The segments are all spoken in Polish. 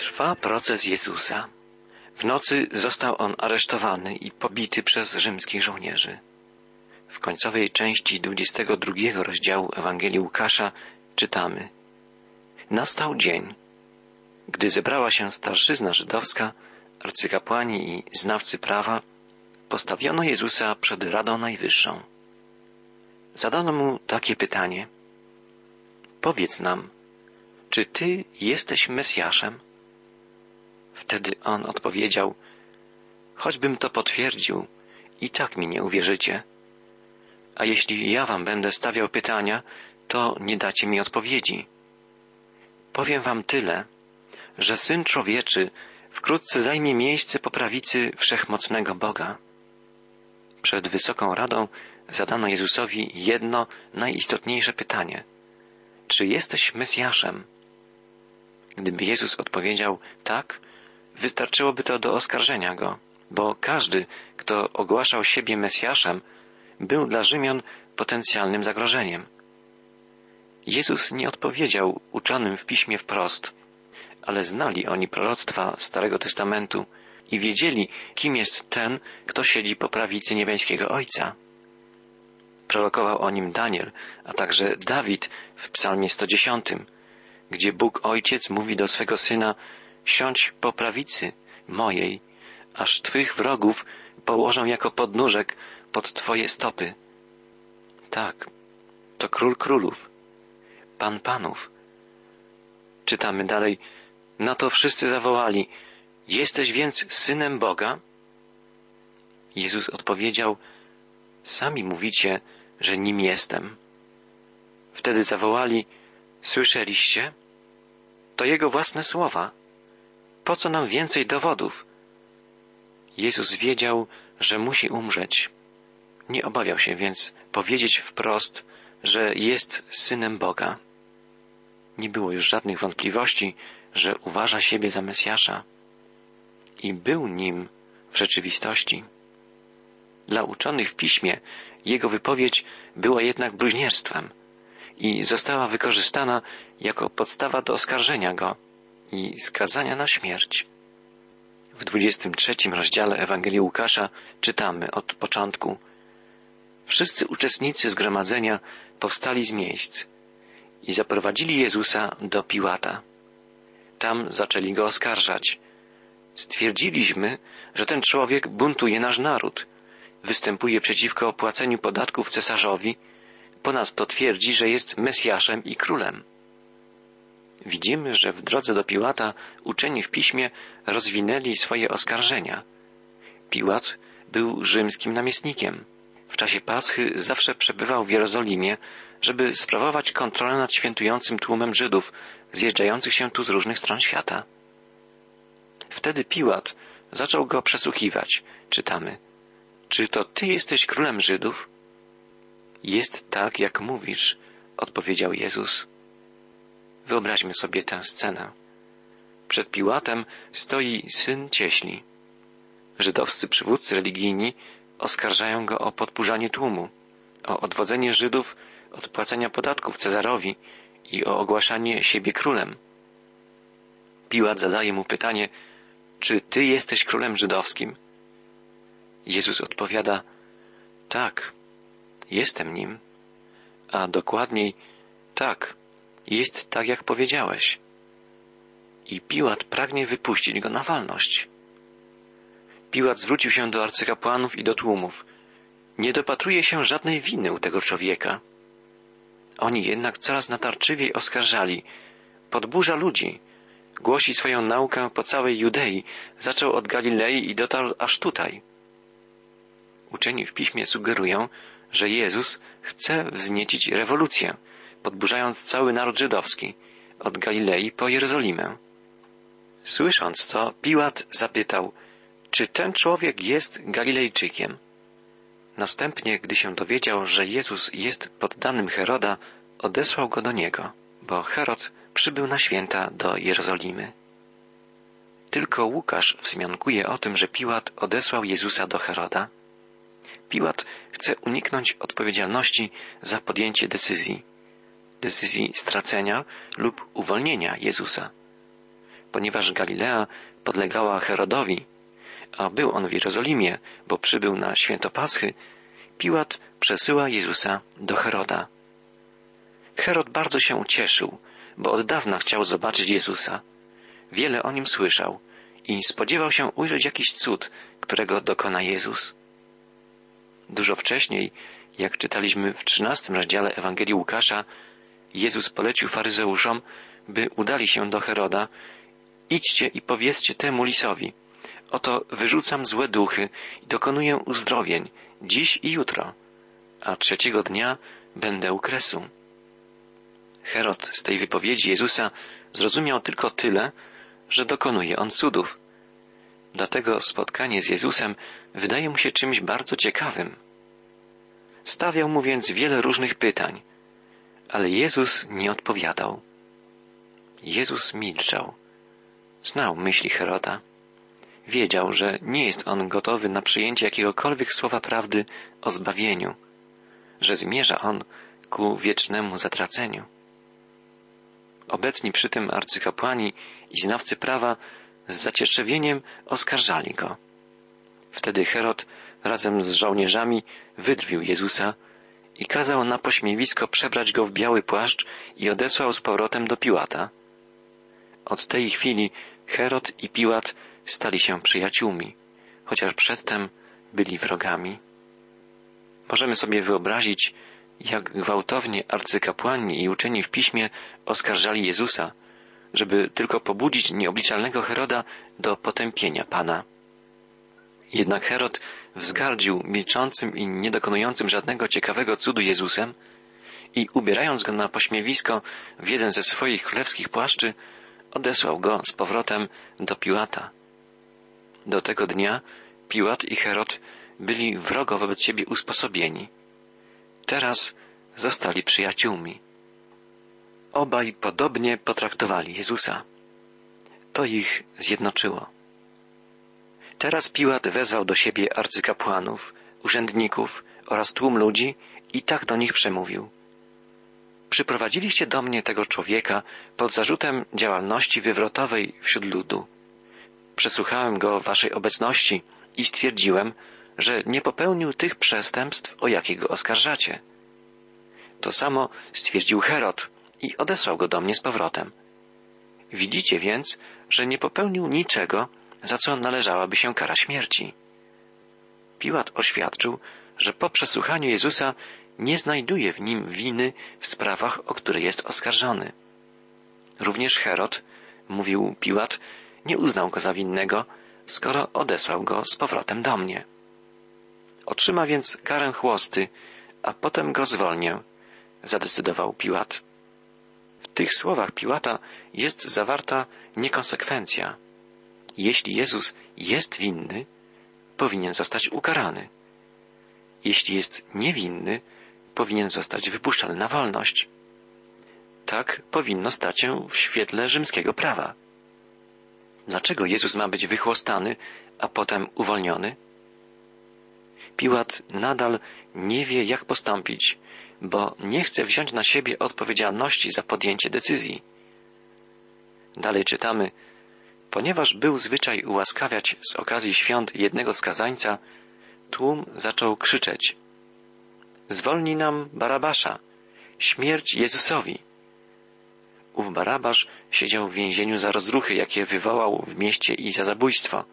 Trwa proces Jezusa. W nocy został on aresztowany i pobity przez rzymskich żołnierzy. W końcowej części 22 rozdziału Ewangelii Łukasza czytamy Nastał dzień, gdy zebrała się starszyzna żydowska, arcykapłani i znawcy prawa, postawiono Jezusa przed Radą Najwyższą. Zadano mu takie pytanie. Powiedz nam, czy Ty jesteś Mesjaszem? Wtedy on odpowiedział, choćbym to potwierdził, i tak mi nie uwierzycie. A jeśli ja wam będę stawiał pytania, to nie dacie mi odpowiedzi. Powiem wam tyle, że Syn Człowieczy wkrótce zajmie miejsce po prawicy Wszechmocnego Boga. Przed Wysoką Radą zadano Jezusowi jedno najistotniejsze pytanie. Czy jesteś Mesjaszem? Gdyby Jezus odpowiedział tak, wystarczyłoby to do oskarżenia go, bo każdy, kto ogłaszał siebie Mesjaszem, był dla Rzymian potencjalnym zagrożeniem. Jezus nie odpowiedział uczonym w piśmie wprost, ale znali oni proroctwa Starego Testamentu i wiedzieli, kim jest ten, kto siedzi po prawicy niebiańskiego Ojca. Prorokował o nim Daniel, a także Dawid w Psalmie 110, gdzie Bóg Ojciec mówi do swego syna: Siądź po prawicy mojej, aż twych wrogów położę jako podnóżek pod twoje stopy. Tak, to król królów, pan panów. Czytamy dalej, na to wszyscy zawołali, jesteś więc synem Boga? Jezus odpowiedział, sami mówicie, że nim jestem. Wtedy zawołali, słyszeliście? To jego własne słowa. Po co nam więcej dowodów? Jezus wiedział, że musi umrzeć. Nie obawiał się więc powiedzieć wprost, że jest synem Boga. Nie było już żadnych wątpliwości, że uważa siebie za Mesjasza i był nim w rzeczywistości. Dla uczonych w piśmie jego wypowiedź była jednak bluźnierstwem i została wykorzystana jako podstawa do oskarżenia go i skazania na śmierć. W 23 rozdziale Ewangelii Łukasza czytamy od początku. Wszyscy uczestnicy zgromadzenia powstali z miejsc i zaprowadzili Jezusa do Piłata. Tam zaczęli go oskarżać. Stwierdziliśmy, że ten człowiek buntuje nasz naród, występuje przeciwko opłaceniu podatków cesarzowi, ponadto twierdzi, że jest Mesjaszem i królem. Widzimy, że w drodze do Piłata uczeni w piśmie rozwinęli swoje oskarżenia. Piłat był rzymskim namiestnikiem. W czasie Paschy zawsze przebywał w Jerozolimie, żeby sprawować kontrolę nad świętującym tłumem Żydów zjeżdżających się tu z różnych stron świata. Wtedy Piłat zaczął go przesłuchiwać. Czytamy. Czy to ty jesteś królem Żydów? Jest tak, jak mówisz, odpowiedział Jezus. Wyobraźmy sobie tę scenę. Przed Piłatem stoi syn cieśli. Żydowscy przywódcy religijni oskarżają go o podburzanie tłumu, o odwodzenie Żydów od płacenia podatków Cezarowi i o ogłaszanie siebie królem. Piłat zadaje mu pytanie, czy ty jesteś królem żydowskim? Jezus odpowiada, tak, jestem nim, a dokładniej, tak, jest tak, jak powiedziałeś. I Piłat pragnie wypuścić go na walność. Piłat zwrócił się do arcykapłanów i do tłumów. Nie dopatruje się żadnej winy u tego człowieka. Oni jednak coraz natarczywiej oskarżali. Podburza ludzi. Głosi swoją naukę po całej Judei. Zaczął od Galilei i dotarł aż tutaj. Uczeni w piśmie sugerują, że Jezus chce wzniecić rewolucję, podburzając cały naród żydowski, od Galilei po Jerozolimę. Słysząc to, Piłat zapytał, czy ten człowiek jest Galilejczykiem? Następnie, gdy się dowiedział, że Jezus jest poddanym Heroda, odesłał go do niego, bo Herod przybył na święta do Jerozolimy. Tylko Łukasz wzmiankuje o tym, że Piłat odesłał Jezusa do Heroda. Piłat chce uniknąć odpowiedzialności za podjęcie decyzji, decyzji stracenia lub uwolnienia Jezusa. ponieważ Galilea podlegała Herodowi, a był on w Jerozolimie, bo przybył na święto Paschy, Piłat przesyła Jezusa do Heroda. Herod bardzo się cieszył, bo od dawna chciał zobaczyć Jezusa. Wiele o nim słyszał i spodziewał się ujrzeć jakiś cud, którego dokona Jezus. Dużo wcześniej, jak czytaliśmy w trzynastym rozdziale Ewangelii Łukasza, Jezus polecił faryzeuszom, by udali się do Heroda. Idźcie i powiedzcie temu lisowi. Oto wyrzucam złe duchy i dokonuję uzdrowień dziś i jutro, a trzeciego dnia będę u kresu. Herod z tej wypowiedzi Jezusa zrozumiał tylko tyle, że dokonuje on cudów. Dlatego spotkanie z Jezusem wydaje mu się czymś bardzo ciekawym. Stawiał mu więc wiele różnych pytań, ale Jezus nie odpowiadał. Jezus milczał. Znał myśli Heroda. Wiedział, że nie jest on gotowy na przyjęcie jakiegokolwiek słowa prawdy o zbawieniu, że zmierza on ku wiecznemu zatraceniu. Obecni przy tym arcykapłani i znawcy prawa z zacietrzewieniem oskarżali go. Wtedy Herod razem z żołnierzami wydrwił Jezusa i kazał na pośmiewisko przebrać go w biały płaszcz i odesłał z powrotem do Piłata. Od tej chwili Herod i Piłat stali się przyjaciółmi, chociaż przedtem byli wrogami. Możemy sobie wyobrazić, jak gwałtownie arcykapłani i uczeni w piśmie oskarżali Jezusa, żeby tylko pobudzić nieobliczalnego Heroda do potępienia Pana. Jednak Herod wzgardził milczącym i niedokonującym żadnego ciekawego cudu Jezusem i ubierając go na pośmiewisko w jeden ze swoich królewskich płaszczy, odesłał go z powrotem do Piłata. Do tego dnia Piłat i Herod byli wrogo wobec siebie usposobieni. Teraz zostali przyjaciółmi. Obaj podobnie potraktowali Jezusa. To ich zjednoczyło. Teraz Piłat wezwał do siebie arcykapłanów, urzędników oraz tłum ludzi i tak do nich przemówił. Przyprowadziliście do mnie tego człowieka pod zarzutem działalności wywrotowej wśród ludu. Przesłuchałem go w waszej obecności i stwierdziłem, że nie popełnił tych przestępstw, o jakie go oskarżacie. To samo stwierdził Herod i odesłał go do mnie z powrotem. Widzicie więc, że nie popełnił niczego, za co należałaby się kara śmierci. Piłat oświadczył, że po przesłuchaniu Jezusa nie znajduje w nim winy w sprawach, o które jest oskarżony. Również Herod, mówił Piłat, nie uznał go za winnego, skoro odesłał go z powrotem do mnie. Otrzyma więc karę chłosty, a potem go zwolnię, zadecydował Piłat. W tych słowach Piłata jest zawarta niekonsekwencja. Jeśli Jezus jest winny, powinien zostać ukarany. Jeśli jest niewinny, powinien zostać wypuszczony na wolność. Tak powinno stać się w świetle rzymskiego prawa. Dlaczego Jezus ma być wychłostany, a potem uwolniony? Piłat nadal nie wie, jak postąpić, bo nie chce wziąć na siebie odpowiedzialności za podjęcie decyzji. Dalej czytamy, ponieważ był zwyczaj ułaskawiać z okazji świąt jednego skazańca, tłum zaczął krzyczeć: Zwolnij nam Barabasza, śmierć Jezusowi. Ów Barabasz siedział w więzieniu za rozruchy, jakie wywołał w mieście i za zabójstwo.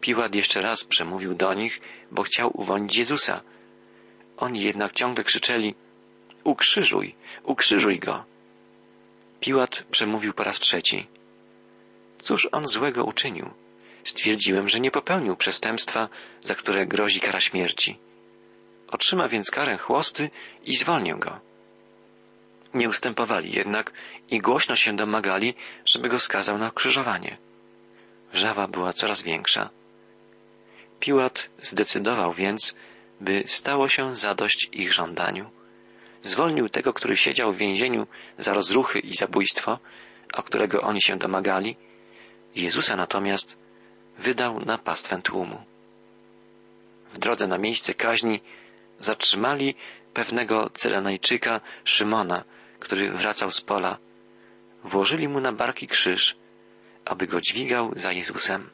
Piłat jeszcze raz przemówił do nich, bo chciał uwolnić Jezusa. Oni jednak ciągle krzyczeli Ukrzyżuj, ukrzyżuj go. Piłat przemówił po raz trzeci. Cóż on złego uczynił? Stwierdziłem, że nie popełnił przestępstwa, za które grozi kara śmierci. Otrzyma więc karę chłosty i zwolnię go. Nie ustępowali jednak i głośno się domagali, żeby go skazał na krzyżowanie. Wrzawa była coraz większa. Piłat zdecydował więc, by stało się zadość ich żądaniu. Zwolnił tego, który siedział w więzieniu za rozruchy i zabójstwo, o którego oni się domagali, Jezusa natomiast wydał na pastwę tłumu. W drodze na miejsce kaźni zatrzymali pewnego Cyrenajczyka Szymona, który wracał z pola. Włożyli mu na barki krzyż, aby go dźwigał za Jezusem.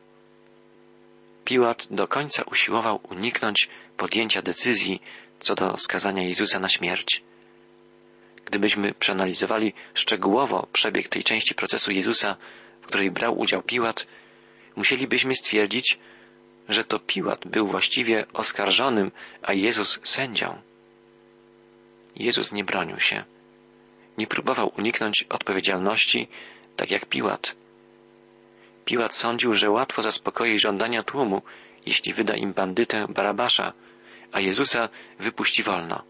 Piłat do końca usiłował uniknąć podjęcia decyzji co do skazania Jezusa na śmierć. Gdybyśmy przeanalizowali szczegółowo przebieg tej części procesu Jezusa, w której brał udział Piłat, musielibyśmy stwierdzić, że to Piłat był właściwie oskarżonym, a Jezus sędzią. Jezus nie bronił się. Nie próbował uniknąć odpowiedzialności, tak jak Piłat. Piłat sądził, że łatwo zaspokoi żądania tłumu, jeśli wyda im bandytę Barabasza, a Jezusa wypuści wolno.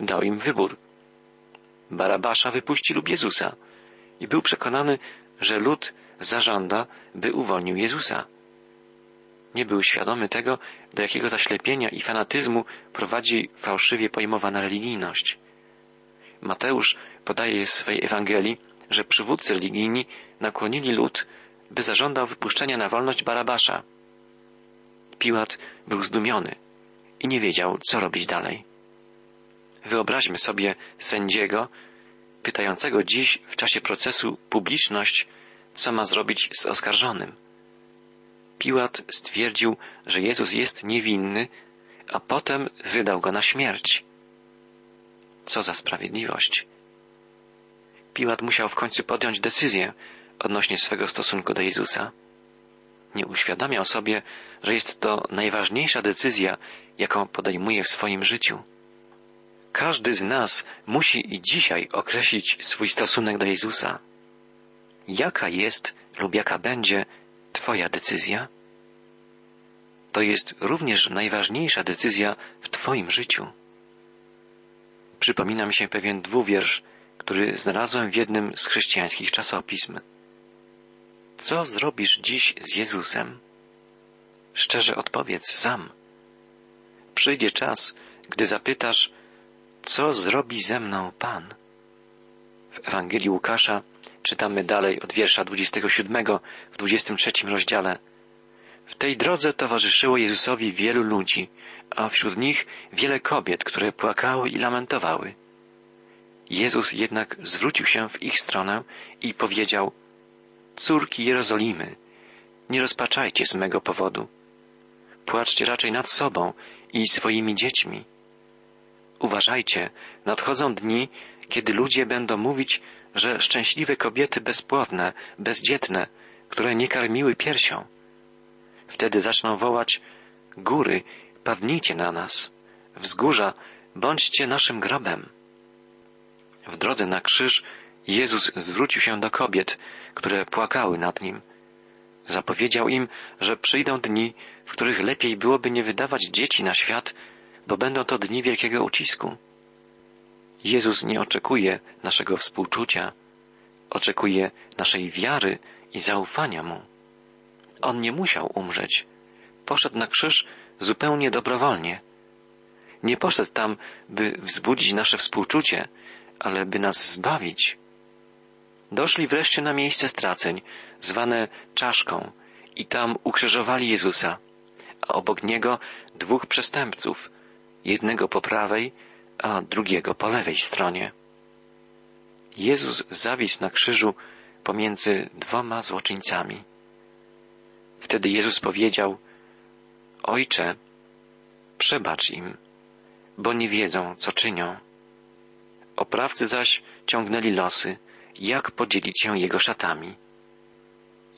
Dał im wybór. Barabasza wypuści lub Jezusa i był przekonany, że lud zażąda, by uwolnił Jezusa. Nie był świadomy tego, do jakiego zaślepienia i fanatyzmu prowadzi fałszywie pojmowana religijność. Mateusz podaje w swej Ewangelii, że przywódcy religijni nakłonili lud, by zażądał wypuszczenia na wolność Barabasza. Piłat był zdumiony i nie wiedział, co robić dalej. Wyobraźmy sobie sędziego, pytającego dziś w czasie procesu publiczność, co ma zrobić z oskarżonym. Piłat stwierdził, że Jezus jest niewinny, a potem wydał go na śmierć. Co za sprawiedliwość. Piłat musiał w końcu podjąć decyzję odnośnie swego stosunku do Jezusa. Nie uświadamiał sobie, że jest to najważniejsza decyzja, jaką podejmuje w swoim życiu. Każdy z nas musi i dzisiaj określić swój stosunek do Jezusa. Jaka jest lub jaka będzie Twoja decyzja? To jest również najważniejsza decyzja w Twoim życiu. Przypomina mi się pewien dwuwiersz, który znalazłem w jednym z chrześcijańskich czasopism. Co zrobisz dziś z Jezusem? Szczerze odpowiedz sam. Przyjdzie czas, gdy zapytasz, co zrobi ze mną Pan? W Ewangelii Łukasza czytamy dalej od wiersza 27 w 23 rozdziale. W tej drodze towarzyszyło Jezusowi wielu ludzi, a wśród nich wiele kobiet, które płakały i lamentowały. Jezus jednak zwrócił się w ich stronę i powiedział, Córki Jerozolimy, nie rozpaczajcie z mego powodu. Płaczcie raczej nad sobą i swoimi dziećmi. Uważajcie, nadchodzą dni, kiedy ludzie będą mówić, że szczęśliwe kobiety bezpłodne, bezdzietne, które nie karmiły piersią. Wtedy zaczną wołać góry, padnijcie na nas, wzgórza, bądźcie naszym grobem. W drodze na krzyż Jezus zwrócił się do kobiet, które płakały nad nim. Zapowiedział im, że przyjdą dni, w których lepiej byłoby nie wydawać dzieci na świat, bo będą to dni wielkiego ucisku. Jezus nie oczekuje naszego współczucia, oczekuje naszej wiary i zaufania Mu. On nie musiał umrzeć. Poszedł na krzyż zupełnie dobrowolnie. Nie poszedł tam, by wzbudzić nasze współczucie, ale by nas zbawić. Doszli wreszcie na miejsce straceń, zwane czaszką, i tam ukrzyżowali Jezusa, a obok niego dwóch przestępców, jednego po prawej, a drugiego po lewej stronie. Jezus zawisł na krzyżu pomiędzy dwoma złoczyńcami. Wtedy Jezus powiedział, Ojcze, przebacz im, bo nie wiedzą, co czynią. Oprawcy zaś ciągnęli losy, jak podzielić się jego szatami.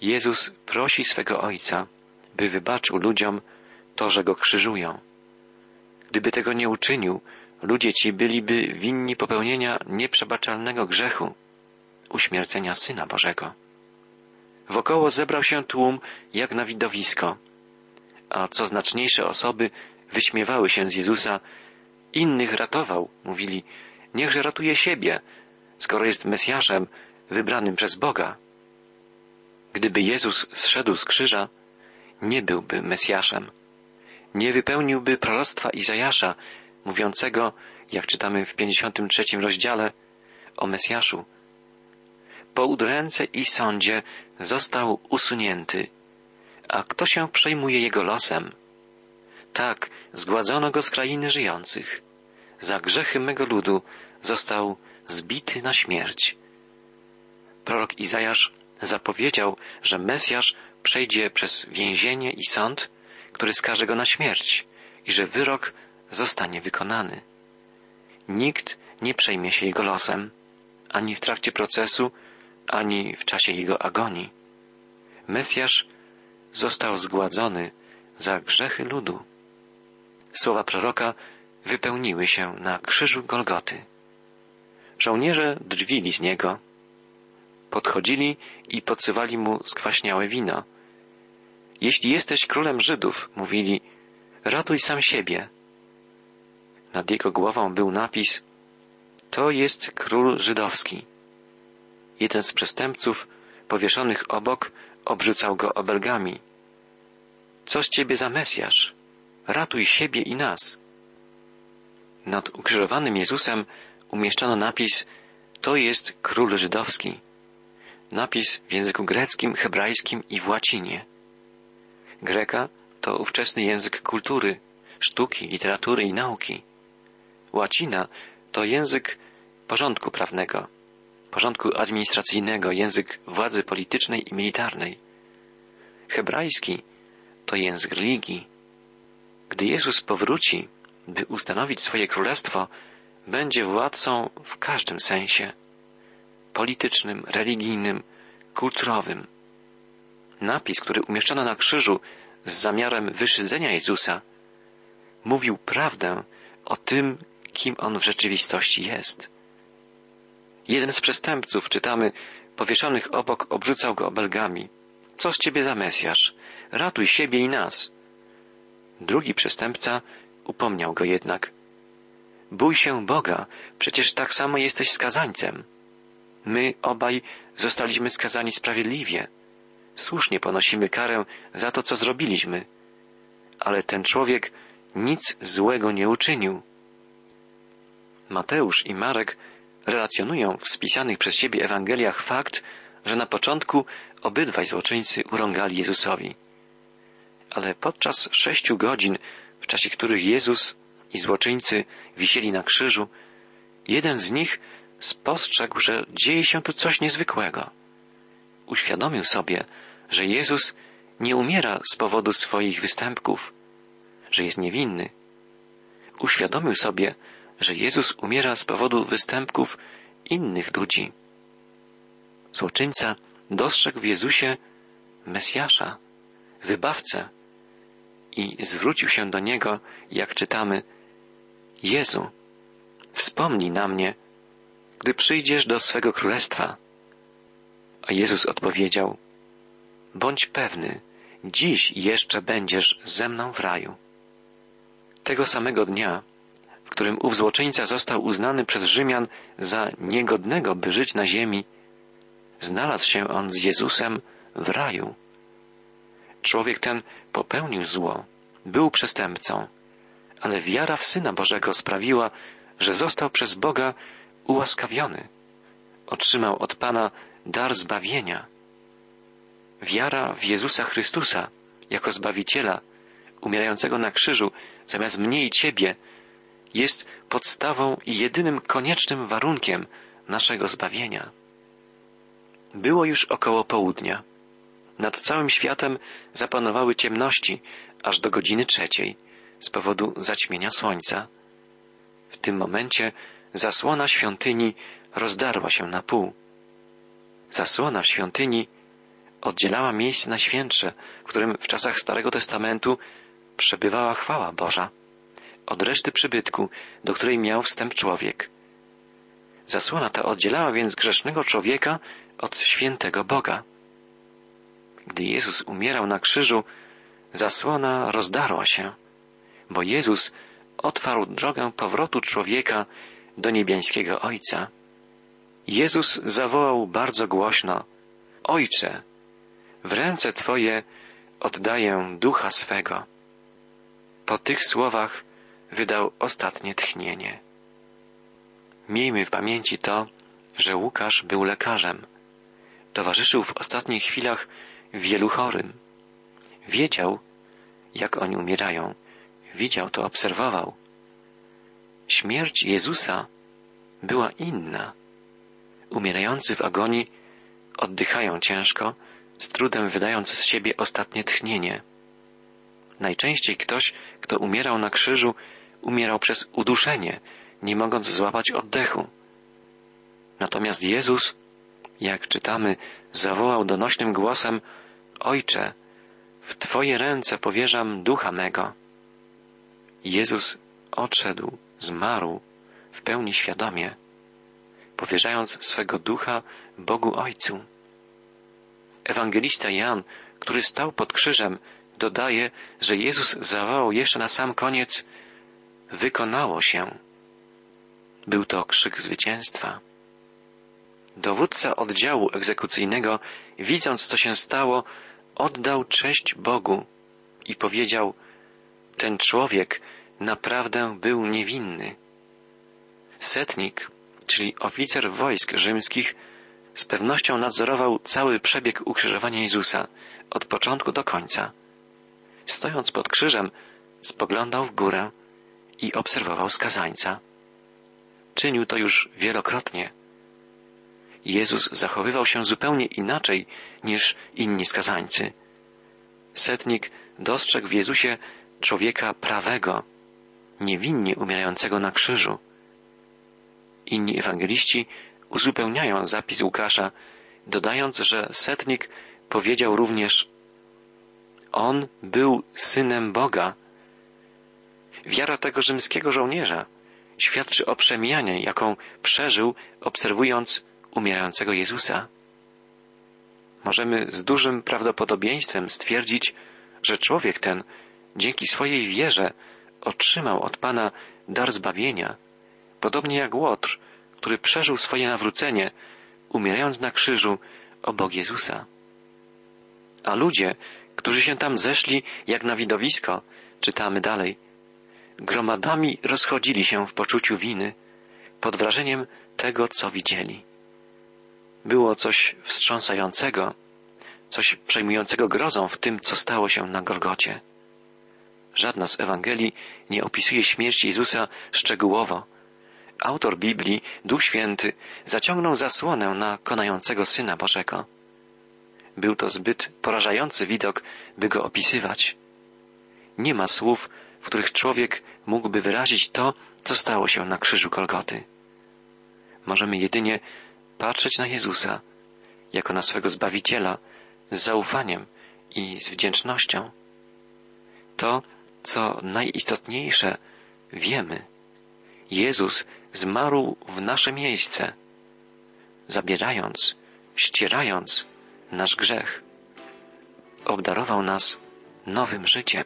Jezus prosi swego Ojca, by wybaczył ludziom to, że go krzyżują. Gdyby tego nie uczynił, ludzie ci byliby winni popełnienia nieprzebaczalnego grzechu, uśmiercenia Syna Bożego. Wokoło zebrał się tłum jak na widowisko, a co znaczniejsze osoby wyśmiewały się z Jezusa, innych ratował, mówili, niechże ratuje siebie, skoro jest Mesjaszem wybranym przez Boga. Gdyby Jezus zszedł z krzyża, nie byłby Mesjaszem. Nie wypełniłby proroctwa Izajasza, mówiącego, jak czytamy w 53 rozdziale, o Mesjaszu. Po udręce i sądzie został usunięty. A kto się przejmuje jego losem? Tak, zgładzono go z krainy żyjących. Za grzechy mego ludu został zbity na śmierć. Prorok Izajasz Zapowiedział, że Mesjasz przejdzie przez więzienie i sąd, który skaże go na śmierć i że wyrok zostanie wykonany. Nikt nie przejmie się jego losem, ani w trakcie procesu, ani w czasie jego agonii. Mesjasz został zgładzony za grzechy ludu. Słowa proroka wypełniły się na krzyżu Golgoty. Żołnierze drwili z niego, podchodzili i podsuwali mu skwaśniałe wino. Jeśli jesteś królem Żydów, mówili, ratuj sam siebie. Nad jego głową był napis To jest król żydowski. Jeden z przestępców powieszonych obok obrzucał go obelgami. Co z ciebie za Mesjasz? Ratuj siebie i nas. Nad ukrzyżowanym Jezusem umieszczono napis To jest król żydowski. Napis w języku greckim, hebrajskim i w łacinie. Greka to ówczesny język kultury, sztuki, literatury i nauki. Łacina to język porządku prawnego, porządku administracyjnego, język władzy politycznej i militarnej. Hebrajski to język religii. Gdy Jezus powróci, by ustanowić swoje królestwo, będzie władcą w każdym sensie politycznym, religijnym, kulturowym. Napis, który umieszczono na krzyżu z zamiarem wyszydzenia Jezusa, mówił prawdę o tym, kim on w rzeczywistości jest. Jeden z przestępców, czytamy, powieszonych obok obrzucał go obelgami. Co z ciebie za Mesjasz? Ratuj siebie i nas. Drugi przestępca upomniał go jednak. Bój się Boga, przecież tak samo jesteś skazańcem. My obaj zostaliśmy skazani sprawiedliwie. Słusznie ponosimy karę za to, co zrobiliśmy. Ale ten człowiek nic złego nie uczynił. Mateusz i Marek relacjonują w spisanych przez siebie Ewangeliach fakt, że na początku obydwaj złoczyńcy urągali Jezusowi. Ale podczas sześciu godzin, w czasie których Jezus i złoczyńcy wisieli na krzyżu, jeden z nich spostrzegł, że dzieje się tu coś niezwykłego. Uświadomił sobie, że Jezus nie umiera z powodu swoich występków, że jest niewinny. Uświadomił sobie, że Jezus umiera z powodu występków innych ludzi. Złoczyńca dostrzegł w Jezusie Mesjasza, wybawcę i zwrócił się do Niego, jak czytamy, Jezu, wspomnij na mnie, gdy przyjdziesz do swego królestwa. A Jezus odpowiedział, bądź pewny, dziś jeszcze będziesz ze mną w raju. Tego samego dnia, w którym ów złoczyńca został uznany przez Rzymian za niegodnego, by żyć na ziemi, znalazł się on z Jezusem w raju. Człowiek ten popełnił zło, był przestępcą, ale wiara w Syna Bożego sprawiła, że został przez Boga ułaskawiony. Otrzymał od Pana dar zbawienia. Wiara w Jezusa Chrystusa jako Zbawiciela, umierającego na krzyżu zamiast mnie i Ciebie, jest podstawą i jedynym koniecznym warunkiem naszego zbawienia. Było już około południa. Nad całym światem zapanowały ciemności aż do godziny trzeciej z powodu zaćmienia słońca. W tym momencie zasłona świątyni rozdarła się na pół. Zasłona w świątyni oddzielała miejsce na świętsze, w którym w czasach Starego Testamentu przebywała chwała Boża, od reszty przybytku, do której miał wstęp człowiek. Zasłona ta oddzielała więc grzesznego człowieka od świętego Boga. Gdy Jezus umierał na krzyżu, zasłona rozdarła się, bo Jezus otwarł drogę powrotu człowieka do niebiańskiego Ojca. Jezus zawołał bardzo głośno: Ojcze, w ręce Twoje oddaję ducha swego. Po tych słowach wydał ostatnie tchnienie. Miejmy w pamięci to, że Łukasz był lekarzem. Towarzyszył w ostatnich chwilach wielu chorym. Wiedział, jak oni umierają. Widział to, obserwował. Śmierć Jezusa była inna. Umierający w agonii oddychają ciężko, z trudem wydając z siebie ostatnie tchnienie. Najczęściej ktoś, kto umierał na krzyżu, umierał przez uduszenie, nie mogąc złapać oddechu. Natomiast Jezus, jak czytamy, zawołał donośnym głosem Ojcze, w Twoje ręce powierzam ducha mego. Jezus odszedł, zmarł w pełni świadomie, powierzając swego ducha Bogu Ojcu. Ewangelista Jan, który stał pod krzyżem, dodaje, że Jezus zawołał jeszcze na sam koniec wykonało się. Był to krzyk zwycięstwa. Dowódca oddziału egzekucyjnego, widząc co się stało, oddał cześć Bogu i powiedział: Ten człowiek naprawdę był niewinny. Setnik, czyli oficer wojsk rzymskich, z pewnością nadzorował cały przebieg ukrzyżowania Jezusa od początku do końca. Stojąc pod krzyżem, spoglądał w górę i obserwował skazańca. Czynił to już wielokrotnie. Jezus zachowywał się zupełnie inaczej niż inni skazańcy. Setnik dostrzegł w Jezusie człowieka prawego, niewinnie umierającego na krzyżu. Inni ewangeliści uzupełniają zapis Łukasza, dodając, że setnik powiedział również On był synem Boga. Wiara tego rzymskiego żołnierza świadczy o przemianie, jaką przeżył, obserwując umierającego Jezusa. Możemy z dużym prawdopodobieństwem stwierdzić, że człowiek ten dzięki swojej wierze otrzymał od Pana dar zbawienia, podobnie jak Łotr, który przeżył swoje nawrócenie, umierając na krzyżu obok Jezusa. A ludzie, którzy się tam zeszli jak na widowisko, czytamy dalej, gromadami rozchodzili się w poczuciu winy, pod wrażeniem tego, co widzieli. Było coś wstrząsającego, coś przejmującego grozą w tym, co stało się na Golgocie. Żadna z Ewangelii nie opisuje śmierci Jezusa szczegółowo. Autor Biblii, Duch Święty, zaciągnął zasłonę na konającego Syna Bożego. Był to zbyt porażający widok, by go opisywać. Nie ma słów, w których człowiek mógłby wyrazić to, co stało się na krzyżu Kolgoty. Możemy jedynie patrzeć na Jezusa jako na swego Zbawiciela z zaufaniem i z wdzięcznością. To, co najistotniejsze, wiemy. Jezus zmarł w nasze miejsce, zabierając, ścierając nasz grzech. Obdarował nas nowym życiem.